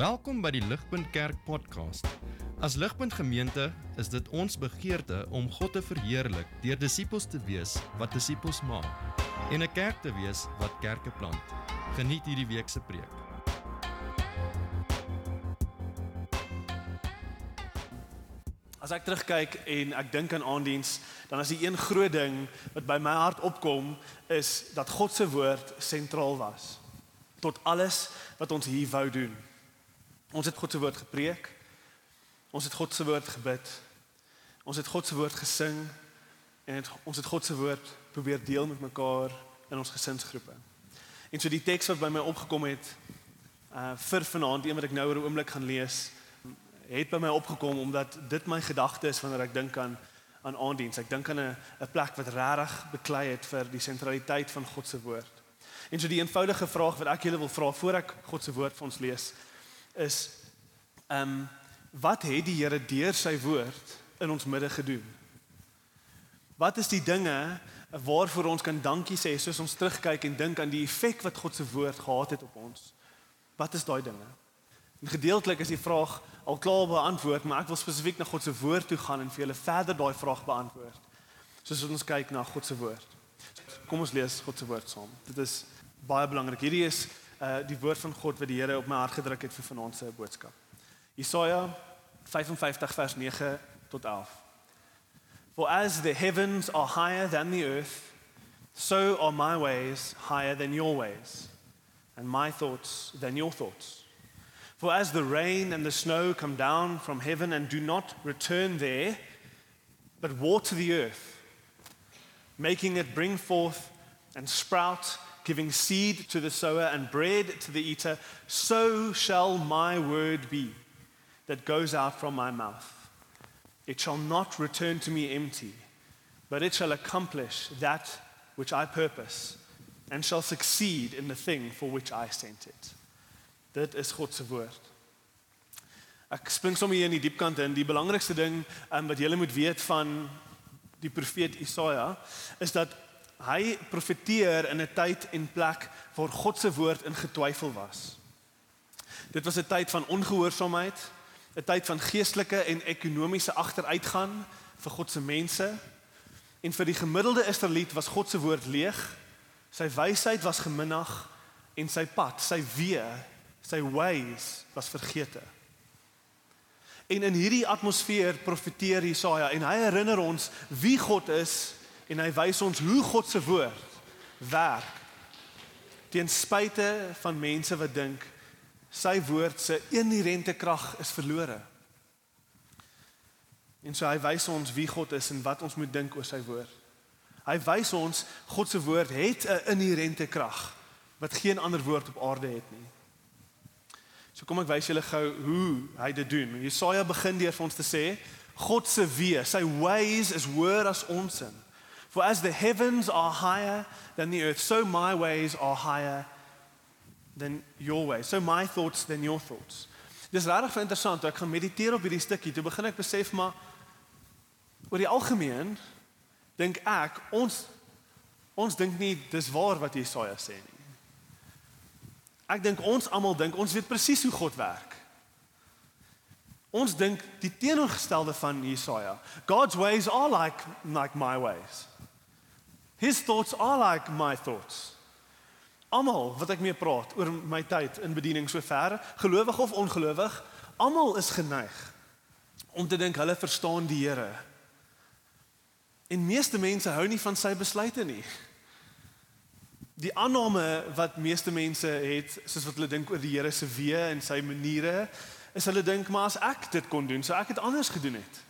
Welkom by die Ligpunt Kerk podcast. As Ligpunt Gemeente is dit ons begeerte om God te verheerlik deur disippels te wees wat disippels maak en 'n kerk te wees wat kerke plant. Geniet hierdie week se preek. As ek terugkyk en ek dink aan aandiens, dan is die een groot ding wat by my hart opkom is dat God se woord sentraal was tot alles wat ons hier wou doen. Ons het God se woord gepreek. Ons het God se woord gebid. Ons het God se woord gesing en het, ons het God se woord probeer deel met mekaar in ons gesinsgroepe. En so die teks wat by my opgekom het uh vir vanaand, een wat ek nou oor 'n oomblik gaan lees, het by my opgekom omdat dit my gedagte is wanneer ek dink aan aan aandiens. Ek dink aan 'n 'n plek wat regtig beklei het vir die sentraliteit van God se woord. En so die eenvoudige vraag wat ek julle wil vra voor ek God se woord vir ons lees is ehm um, wat het die Here deur sy woord in ons midde gedoen? Wat is die dinge waarvoor ons kan dankie sê soos ons terugkyk en dink aan die effek wat God se woord gehad het op ons? Wat is daai dinge? En gedeeltelik is die vraag al klaar beantwoord, maar ek wil spesifiek na God se woord toe gaan en vir julle verder daai vraag beantwoord. Soos ons kyk na God se woord. Kom ons lees God se woord saam. Dit is baie belangrik. Hierdie is uh die woord van God wat die Here op my hart gedruk het vir vanaand se boodskap. Jesaja 55 vers 9 tot 11. For as the heavens are higher than the earth, so are my ways higher than your ways, and my thoughts than your thoughts. For as the rain and the snow come down from heaven and do not return there, but water the earth, making it bring forth and sprout, giving seed to the sower and bread to the eater, so shall my word be that goes out from my mouth. It shall not return to me empty, but it shall accomplish that which I purpose and shall succeed in the thing for which I sent it. Dit is God se woord. Ek spring sommer hier in die diep kant in. Die belangrikste ding um, wat jy moet weet van die profeet Isaia is dat hy profeteer in 'n tyd en plek waar God se woord in getwyfel was. Dit was 'n tyd van ongehoorsaamheid, 'n tyd van geestelike en ekonomiese agteruitgang vir God se mense. En vir die gemiddelde Israeliet was God se woord leeg. Sy wysheid was geminag en sy pad, sy weë, sy ways was vergete. En in hierdie atmosfeer profeteer Jesaja en hy herinner ons wie God is en hy wys ons hoe God se woord werk. Ten spyte van mense wat dink sy woord se inherente krag is verlore. En so hy wys ons wie God is en wat ons moet dink oor sy woord. Hy wys ons God se woord het 'n inherente krag wat geen ander woord op aarde het nie. So kom ek wys julle gou hoe hy dit doen. Jesaja begin deur vir ons te sê God se weë, sy ways is hoër as ons in. For as the heavens are higher than the earth, so my ways are higher than your ways. So my thoughts than your thoughts. Dis regtig interessant. Ek gaan mediteer op hierdie stukkie. Toe begin ek besef maar oor die algemeen dink ek ons ons dink nie dis waar wat Jesaja sê nie. Ek dink ons almal dink ons weet presies hoe God werk. Ons dink die teenoorgestelde van Jesaja. God's ways are like like my ways. His thoughts are like my thoughts. Almal wat ek mee praat oor my tyd in bediening sover, gelowig of ongelowig, almal is geneig om te dink hulle verstaan die Here. En meeste mense hou nie van sy besluite nie. Die aanname wat meeste mense het, soos wat hulle dink oor die Here se weë en sy maniere, is hulle dink maar as ek dit kon doen, sou ek dit anders gedoen het.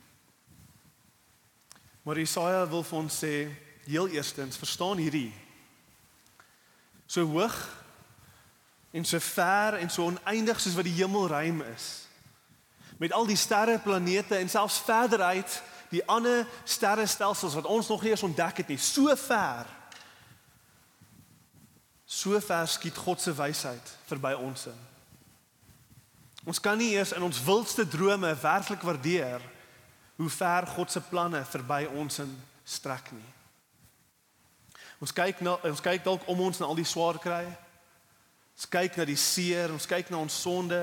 Maar Jesaja wil vir ons sê, heel eerstens, verstaan hierdie. So hoog en so ver en so oneindig soos wat die hemelruim is. Met al die sterre, planete en selfs verder uit die ander sterrestelsels wat ons nog nie eens ontdek het nie, so ver. So ver skiet God se wysheid verby ons in. Ons kan nie eers in ons wildste drome werklik waardeer hoe ver God se planne verby ons in strek nie. Ons kyk na ons kyk dalk om ons na al die swaar kry. Ons kyk na die seer, ons kyk na ons sonde.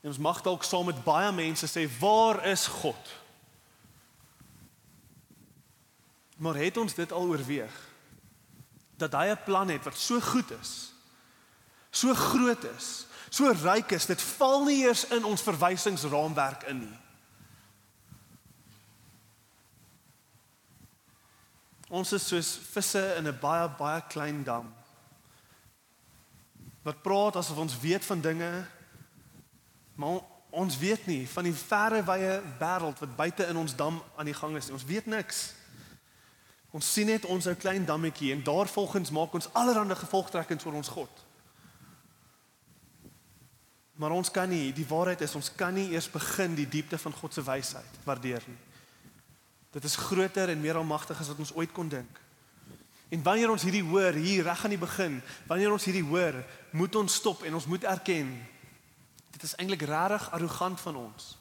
En ons mag dalk saam met baie mense sê, "Waar is God?" Maar het ons dit al oorweeg? Dat hy 'n plan het wat so goed is, so groot is, so ryk is, dit val nie eers in ons verwysingsraamwerk in nie. Ons is soos visse in 'n baie baie klein dam. Wat praat asof ons weet van dinge, maar ons weet nie van die verre wye wêreld wat buite in ons dam aan die gang is nie. Ons weet niks. Ons sien net ons ou klein dammetjie en daarvolgens maak ons allerlei gevolgtrekkings oor ons God. Maar ons kan nie, die waarheid is ons kan nie eers begin die diepte van God se wysheid waardeer nie. Dit is groter en meer almagtig as wat ons ooit kon dink. En wanneer ons hierdie hoor hier reg aan die begin, wanneer ons hierdie hoor, moet ons stop en ons moet erken dit is eintlik regtig arrogant van ons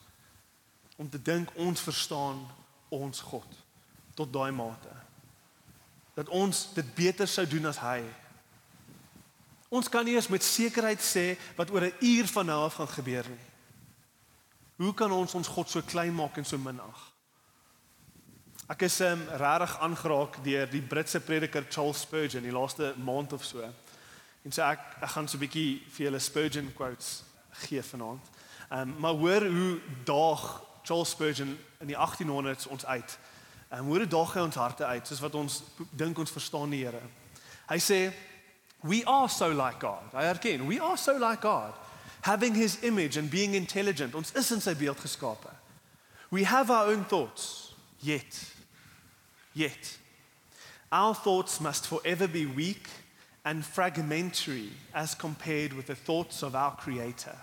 om te dink ons verstaan ons God tot daai mate dat ons dit beter sou doen as hy. Ons kan nie eens met sekerheid sê wat oor 'n uur van nou af gaan gebeur nie. Hoe kan ons ons God so klein maak en so minag? Ek is um, regtig aangeraak deur die Britse prediker Charles Spurgeon die laaste maand of so. En so ek ek gaan so 'n bietjie vir julle Spurgeon quotes gee vanaand. Ehm um, maar hoor hoe daag Charles Spurgeon in die 1800s ons uit. Ehm um, hoe daag hy ons harte uit soos wat ons dink ons verstaan die Here. Hy sê we are so like God. I erken, we are so like God. Having his image and being intelligent. Ons is in sy beeld geskape. We have our own thoughts. Yet Yet, our thoughts must forever be weak and fragmentary as compared with the thoughts of our Creator.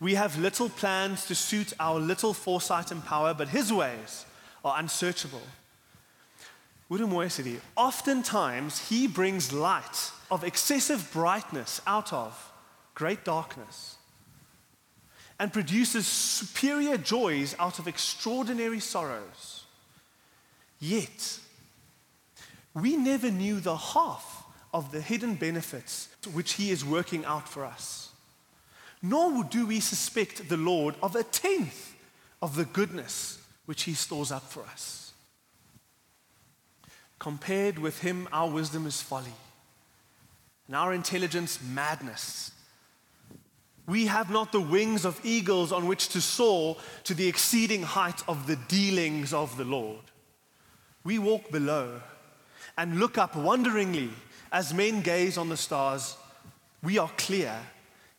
We have little plans to suit our little foresight and power, but His ways are unsearchable. Oftentimes, He brings light of excessive brightness out of great darkness and produces superior joys out of extraordinary sorrows. Yet, we never knew the half of the hidden benefits which He is working out for us. Nor do we suspect the Lord of a tenth of the goodness which He stores up for us. Compared with Him, our wisdom is folly, and our intelligence, madness. We have not the wings of eagles on which to soar to the exceeding height of the dealings of the Lord. We walk below and look up wonderingly as men gaze on the stars. We are clear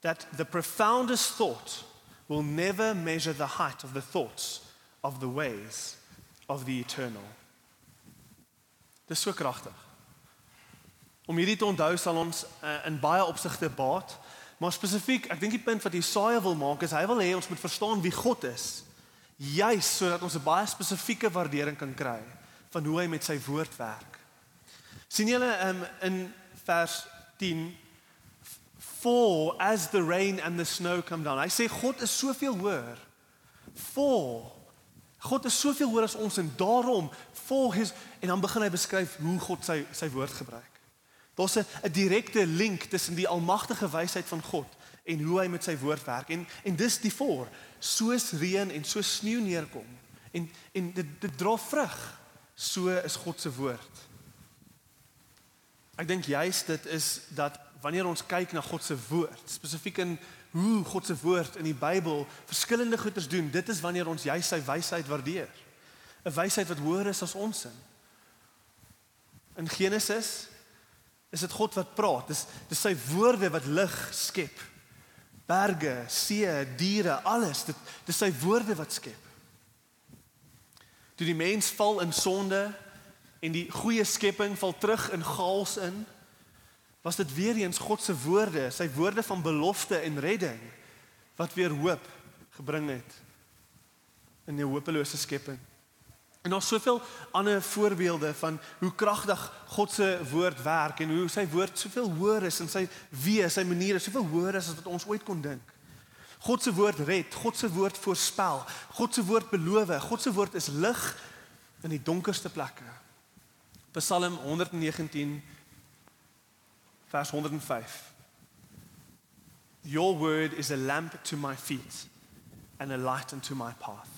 that the profoundest thought will never measure the height of the thoughts of the ways of the eternal. Dis so kragtig. Om hierdie te onthou sal ons uh, in baie opsigte baat, maar spesifiek, ek dink die punt wat Jesaja wil maak is hy wil hê ons moet verstaan wie God is, juis sodat ons 'n baie spesifieke waardering kan kry van hoe hy met sy woord werk. sien julle um, in vers 10 for as the rain and the snow come down. Hy sê God is soveel hoër. For God is soveel hoër as ons en daarom for his en dan begin hy beskryf hoe God sy sy woord gebruik. Daar's 'n direkte link tussen die almagtige wysheid van God en hoe hy met sy woord werk. En en dis die voor, soos reën en so sneeu neerkom. En en dit dit dra vrug so is God se woord. Ek dink juist dit is dat wanneer ons kyk na God se woord, spesifiek in hoe God se woord in die Bybel verskillende goeders doen, dit is wanneer ons juist sy wysheid waardeer. 'n Wysheid wat hoër is as ons sin. In Genesis is dit God wat praat. Dis dis sy woorde wat lig skep. Berge, see, diere, alles. Dit dis sy woorde wat skep. Toe die mens val in sonde en die goeie skepping val terug in chaos in, was dit weer eens God se woorde, sy woorde van belofte en redding wat weer hoop gebring het in 'n hopelose skepping. En daar's soveel ander voorbeelde van hoe kragtig God se woord werk en hoe sy woord soveel hoër is en sy wees, sy maniere soveel hoër is as wat ons ooit kon dink. God se woord red, God se woord voorspel, God se woord beloof, God se woord is lig in die donkerste plekke. Psalm 119 vers 105. Your word is a lamp to my feet and a light unto my path.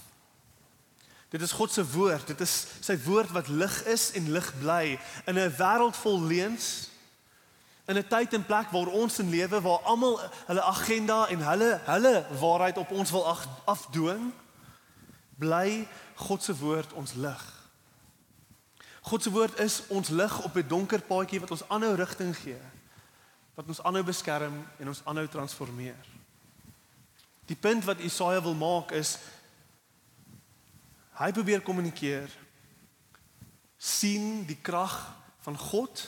Dit is God se woord. Dit is sy woord wat lig is en lig bly in 'n wêreld vol leuns. In 'n tyd en plek waar ons in lewe waar almal hulle agenda en hulle hulle waarheid op ons wil afdwing, bly God se woord ons lig. God se woord is ons lig op 'n donker paadjie wat ons aanhou rigting gee. Wat ons aanhou beskerm en ons aanhou transformeer. Die punt wat Isaia wil maak is Hy probeer kommunikeer sien die krag van God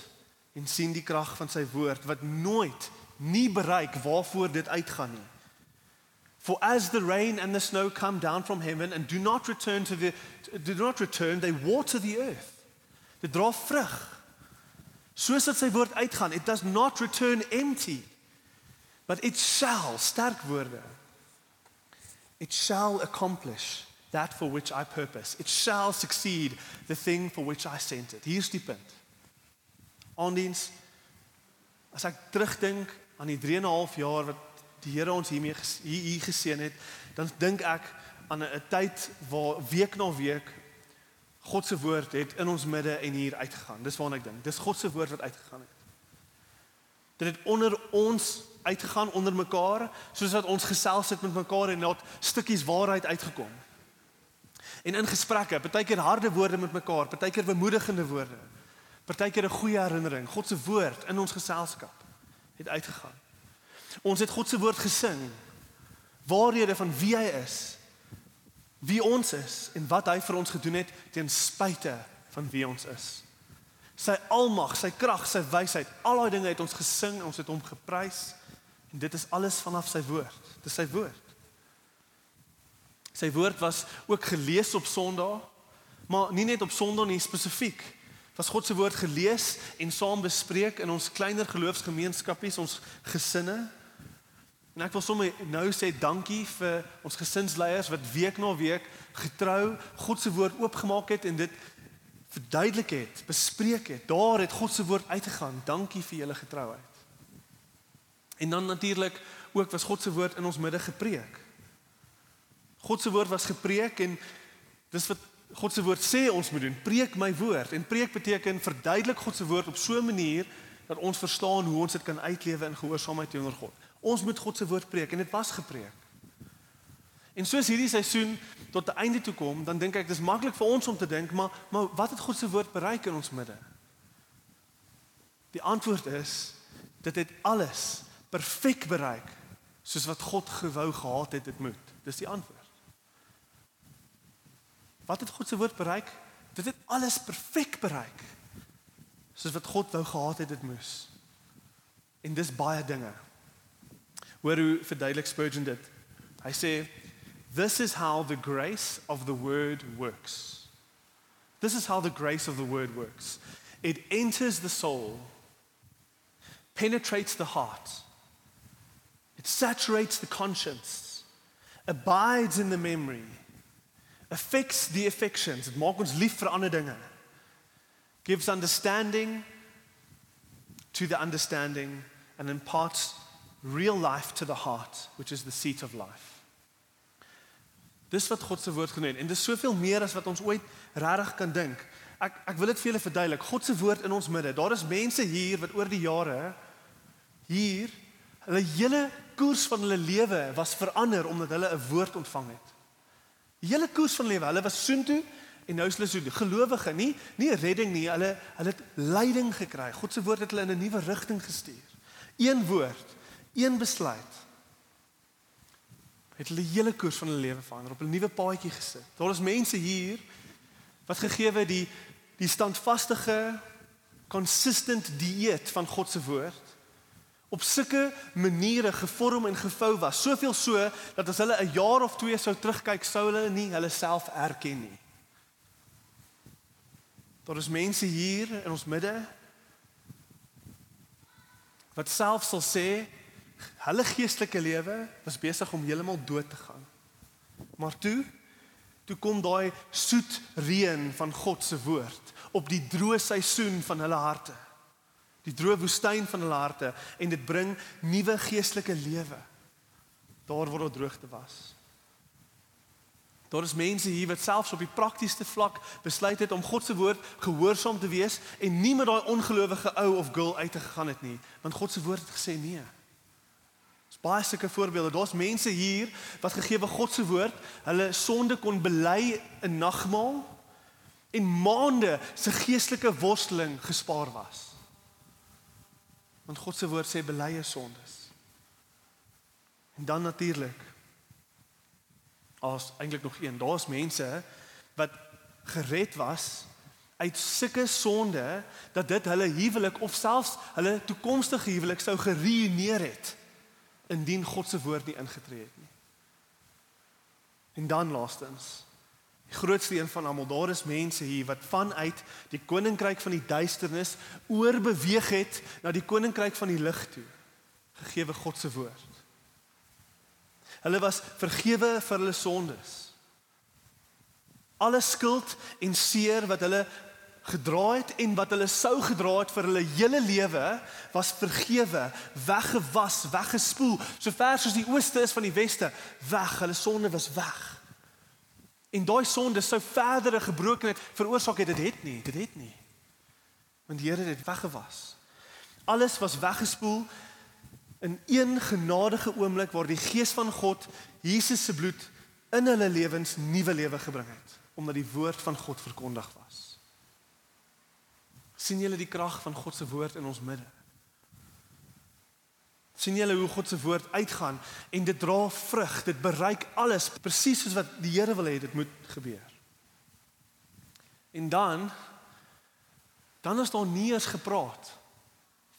en sien die krag van sy woord wat nooit nie bereik waarvoor dit uitgaan nie. For as the rain and the snow come down from heaven and do not return to the do not return they water the earth. Dit dra vrug. Soos dit sy woord uitgaan, it does not return empty. But it shall sterk woorde. It shall accomplish that for which I purpose. It shall succeed the thing for which I sent it. Hier's die punt. Aandiens as ek terugdink aan die 3 en 'n half jaar wat die Here ons hiermee hier, hier geseën het, dan dink ek aan 'n tyd waar week na week God se woord het in ons midde en hier uitgegaan. Dis waarna ek dink. Dis God se woord wat uitgegaan het. Dit het onder ons uitgegaan onder mekaar, soos wat ons gesels het met mekaar en net stukkies waarheid uitgekom. En in gesprekke, partykeer harde woorde met mekaar, partykeer bemoedigende woorde. Partykeer 'n goeie herinnering, God se woord in ons geselskap het uitgegaan. Ons het God se woord gesing. Waarhede van wie hy is, wie ons is en wat hy vir ons gedoen het ten spyte van wie ons is. Sy almag, sy krag, sy wysheid, al daai dinge het ons gesing, ons het hom geprys en dit is alles vanaf sy woord. Dis sy woord. Sy woord was ook gelees op Sondag, maar nie net op Sondag nie spesifiek. Was God se woord gelees en saam bespreek in ons kleiner geloofsgemeenskapies, ons gesinne. En ek wil sommer nou sê dankie vir ons gesinsleiers wat week na week getrou God se woord oopgemaak het en dit verduidelik het, bespreek het. Daar het God se woord uitgegaan. Dankie vir julle getrouheid. En dan natuurlik ook was God se woord in ons midde gepreek. God se woord was gepreek en dis wat God se woord sê ons moet doen. Preek my woord en preek beteken verduidelik God se woord op so 'n manier dat ons verstaan hoe ons dit kan uitlewe in gehoorsaamheid teenoor God. Ons moet God se woord preek en dit was gepreek. En soos hierdie seisoen tot 'n einde toe kom, dan dink ek dis maklik vir ons om te dink, maar maar wat het God se woord bereik in ons midde? Die antwoord is dit het alles perfek bereik soos wat God gewou gehad het dit moet. Dis die antwoord. Wat het God se woord bereik? Dit het alles perfek bereik. Soos wat God wou gehad het dit moes. En dis baie dinge. Hoor hoe verduidelik Spurgeon dit. Hy sê this is how the grace of the word works. This is how the grace of the word works. It enters the soul, penetrates the heart. It saturates the conscience, abides in the memory affects the affections. Dit maak ons lief vir ander dinge. Gives understanding to the understanding and imparts real life to the heart, which is the seat of life. Dis wat God se woord genoem en dis soveel meer as wat ons ooit regtig kan dink. Ek ek wil dit vir julle verduidelik. God se woord in ons midde. Daar is mense hier wat oor die jare hier hulle hele koers van hulle lewe was verander omdat hulle 'n woord ontvang het. Die hele koers van lewe, hulle was soontoe en nou is hulle so gelowige, nie nie redding nie, hulle hulle het leiding gekry. God se woord het hulle in 'n nuwe rigting gestuur. Een woord, een besluit het hulle hele koers van hulle lewe verander, op 'n nuwe paadjie gesit. Daar is mense hier wat gegee het die die standvaste consistent dieet van God se woord op sulke maniere gevorm en gevou was. Soveel so dat as hulle 'n jaar of twee sou terugkyk, sou hulle nie hulle self erken nie. Daar is mense hier in ons midde wat self sal sê hulle geestelike lewe was besig om heeltemal dood te gaan. Maar toe toe kom daai soet reën van God se woord op die droë seisoen van hulle harte. Die droë woestyn van hulle harte en dit bring nuwe geestelike lewe. Daar waar daar droogte was. Daar is mense hier wat selfs op die praktiese vlak besluit het om God se woord gehoorsaam te wees en nie met daai ongelowige ou of girl uit te gegaan het nie, want God se woord het gesê nee. Dis baie sulke voorbeelde. Daar's mense hier wat gegee word God se woord, hulle sonde kon bely in nagmaal en maande se geestelike worsteling gespaar was. Want God se woord sê bely jou sondes. En dan natuurlik as eintlik nog een. Daar's mense wat gered was uit sulke sonde dat dit hulle huwelik of selfs hulle toekomstige huwelik sou geruïneer het indien God se woord nie ingetree het nie. En dan laastens die grootste een van almal, daar is mense hier wat vanuit die koninkryk van die duisternis oorbeweeg het na die koninkryk van die lig toe. Gegeewe God se woord. Hulle was vergewe vir hulle sondes. Alle skuld en seer wat hulle gedra het en wat hulle sou gedra het vir hulle hele lewe was vergewe, weggewas, weggespoel, so ver soos die ooste is van die weste, weg, hulle sonde was weg. En daai sonde sou verdere gebrokenheid veroorsaak het, dit het nie, dit het nie. Want die Here het dit weggewas. Alles was weggespoel in een genadige oomblik waar die gees van God Jesus se bloed in hulle lewens nuwe lewe gebring het omdat die woord van God verkondig was. sien julle die krag van God se woord in ons midde? Sien julle hoe God se woord uitgaan en dit dra vrug, dit bereik alles presies soos wat die Here wil hê dit moet gebeur. En dan dan is daar nie eens gepraat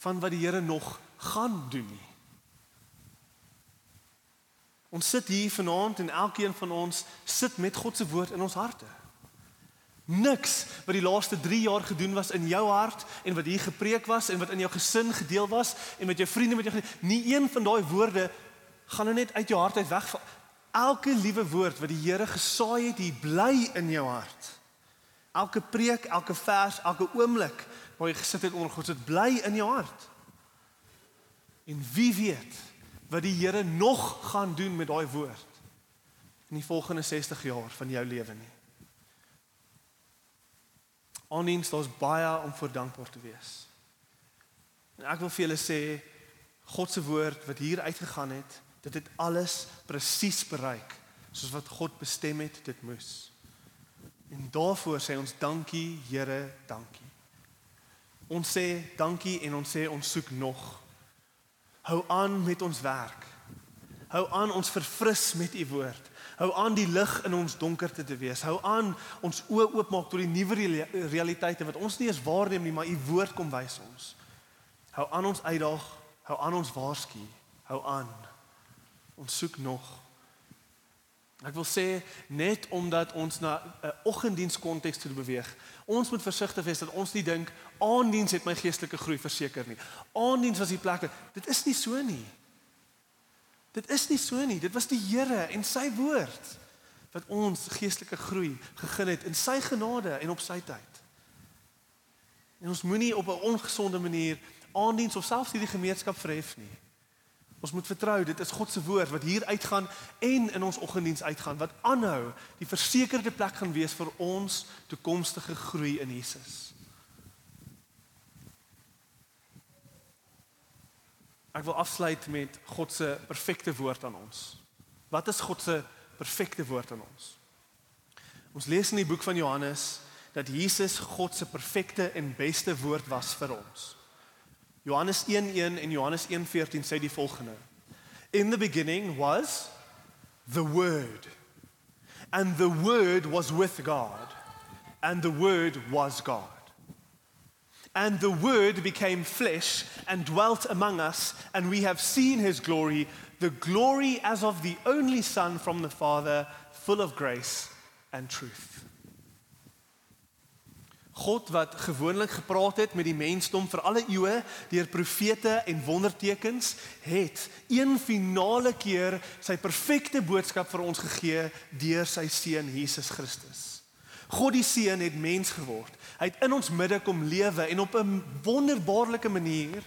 van wat die Here nog gaan doen nie. Ons sit hier vanaand en elkeen van ons sit met God se woord in ons harte. Niks wat die laaste 3 jaar gedoen was in jou hart en wat hier gepreek was en wat in jou gesin gedeel was en met jou vriende met jou gedeel, nie een van daai woorde gaan nou net uit jou hart uit weg. Elke liewe woord wat die Here gesaai het, hier bly in jou hart. Elke preek, elke vers, elke oomblik waar jy gesit het onder God se bly in jou hart. En wie weet, wat die Here nog gaan doen met daai woord in die volgende 60 jaar van jou lewe nie. Ondiens daar's baie om voor dankbaar te wees. En ek wil vir julle sê God se woord wat hier uitgegaan het, dit het alles presies bereik soos wat God bestem het dit moes. En daarvoor sê ons dankie Here, dankie. Ons sê dankie en ons sê ons soek nog Hou aan met ons werk. Hou aan ons verfris met u woord. Hou aan die lig in ons donkerte te wees. Hou aan ons oë oopmaak tot die nuwe realiteite wat ons nie eens waarneem nie, maar u woord kom wys ons. Hou aan ons uitdaag, hou aan ons waarsku. Hou aan. Ons soek nog. Ek wil sê net omdat ons na 'n oggenddiens konteks toe beweeg, ons moet versigtig wees dat ons nie dink aanddiens het my geestelike groei verseker nie. Aanddiens was die plek. Dit is nie so nie. Dit is nie so nie. Dit was die Here en sy woord wat ons geestelike groei gegee het in sy genade en op sy tyd. En ons moenie op 'n ongesonde manier aanddiens of selfs hierdie gemeenskap verhef nie. Ons moet vertrou, dit is God se woord wat hier uitgaan en in ons oggenddiens uitgaan wat aanhou die versekerde plek gaan wees vir ons toekomstige groei in Jesus. Ek wil afsluit met God se perfekte woord aan ons. Wat is God se perfekte woord aan ons? Ons lees in die boek van Johannes dat Jesus God se perfekte en beste woord was vir ons. Johannes 1:1 en Johannes 1:14 sê die volgende: In the beginning was the word and the word was with God and the word was God. And the word became flesh and dwelt among us and we have seen his glory the glory as of the only son from the father full of grace and truth. God wat gewoonlik gepraat het met die mensdom vir alle eeue deur profete en wondertekens, het een finale keer sy perfekte boodskap vir ons gegee deur sy seun Jesus Christus. God die Seun het mens geword. Hy het in ons midde kom lewe en op 'n wonderbaarlike manier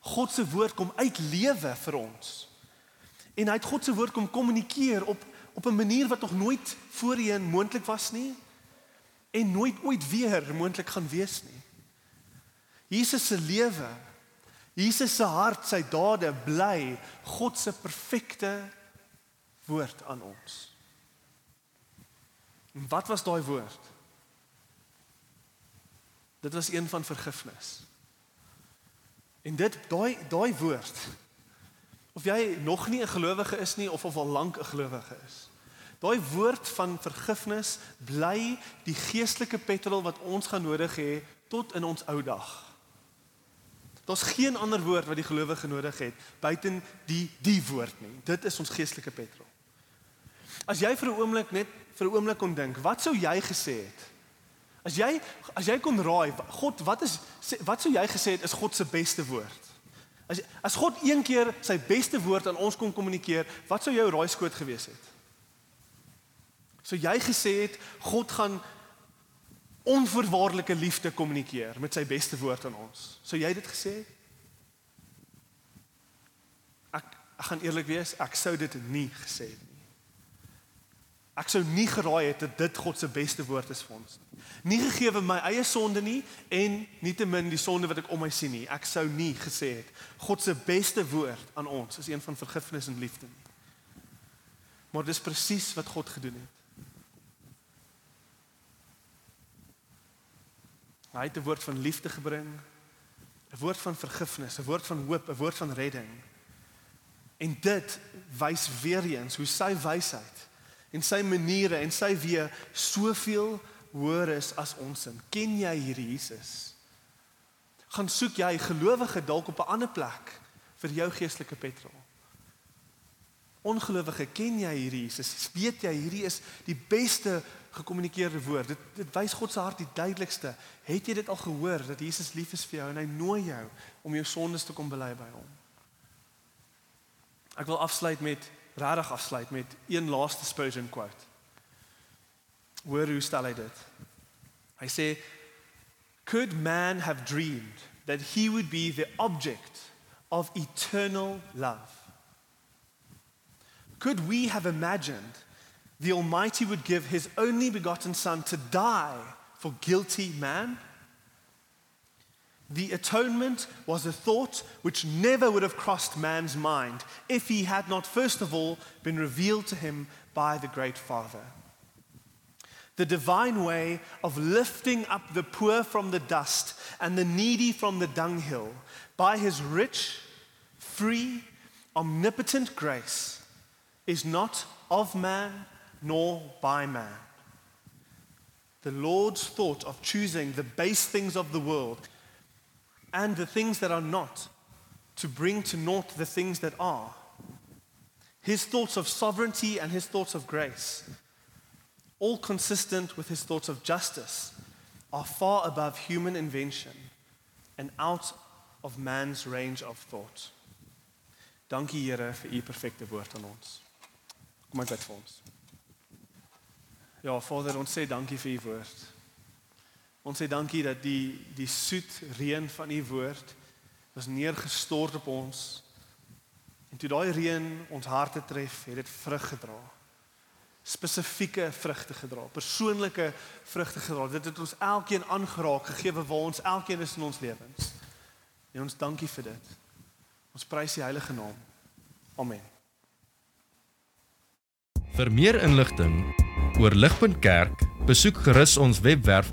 God se woord kom uitlewe vir ons. En hy het God se woord kom kommunikeer op op 'n manier wat nog nooit voorheen moontlik was nie en nooit ooit weer moontlik gaan wees nie. Jesus se lewe, Jesus se hart, sy dade bly God se perfekte woord aan ons. En wat was daai woord? Dit was een van vergifnis. En dit daai daai woord of jy nog nie 'n gelowige is nie of of al lank 'n gelowige is. Daai woord van vergifnis bly die geestelike petrol wat ons gaan nodig hê tot in ons ou dag. Daar's geen ander woord wat die gelowige nodig het buiten die die woord nie. Dit is ons geestelike petrol. As jy vir 'n oomblik net vir 'n oomblik kon dink, wat sou jy gesê het? As jy as jy kon raai, God, wat is wat sou jy gesê het is God se beste woord? As as God een keer sy beste woord aan ons kon kommunikeer, wat sou jou raaiskoot gewees het? So jy gesê het God gaan onvoorwaardelike liefde kommunikeer met sy beste woord aan ons. So jy dit gesê? Ek ek gaan eerlik wees, ek sou dit nie gesê het nie. Ek sou nie geraai het dat dit God se beste woord is vir ons nie. Nie gegee my eie sonde nie en nietemin die sonde wat ek om my sien nie. Ek sou nie gesê het God se beste woord aan ons is een van vergifnis en liefde nie. Maar dis presies wat God gedoen het. Hy het 'n woord van liefde gebring, 'n woord van vergifnis, 'n woord van hoop, 'n woord van redding. En dit wys weer eens hoe sy wysheid en sy maniere en sy weë soveel hoër is as ons sin. Ken jy hierdie Jesus? Gaan soek jy gelowige dalk op 'n ander plek vir jou geestelike petrol. Ongelowige, ken jy hierdie Jesus? Weet jy hierdie is die beste gekommunikeerde woord. Dit dit wys God se hart die duidelikste. Het jy dit al gehoor dat Jesus lief is vir jou en hy nooi jou om jou sondes te kom bely by hom? Ek wil afsluit met regtig afsluit met een laaste Spurgeon quote. Hoor hoe stel hy dit? Hy sê could man have dreamed that he would be the object of eternal love? Could we have imagined the Almighty would give his only begotten Son to die for guilty man? The atonement was a thought which never would have crossed man's mind if he had not, first of all, been revealed to him by the great Father. The divine way of lifting up the poor from the dust and the needy from the dunghill by his rich, free, omnipotent grace is not of man nor by man. The Lord's thought of choosing the base things of the world and the things that are not to bring to naught the things that are. His thoughts of sovereignty and his thoughts of grace, all consistent with his thoughts of justice, are far above human invention and out of man's range of thought. Dankie Here vir u perfekte woord aan ons. Kom ek bid vir ons. Ja, Vader, ons sê dankie vir u woord. Ons sê dankie dat die die soet reën van u woord was neergestort op ons. En toe daai reën ons harte tref, het dit vrug gedra. Spesifieke vrugte gedra, persoonlike vrugte gedra. Dit het ons elkeen aangeraak gegee waar ons elkeen is in ons lewens. En ons dankie vir dit. Ons prys die heilige naam. Amen. Vir meer inligting oor Ligpunt Kerk, besoek gerus ons webwerf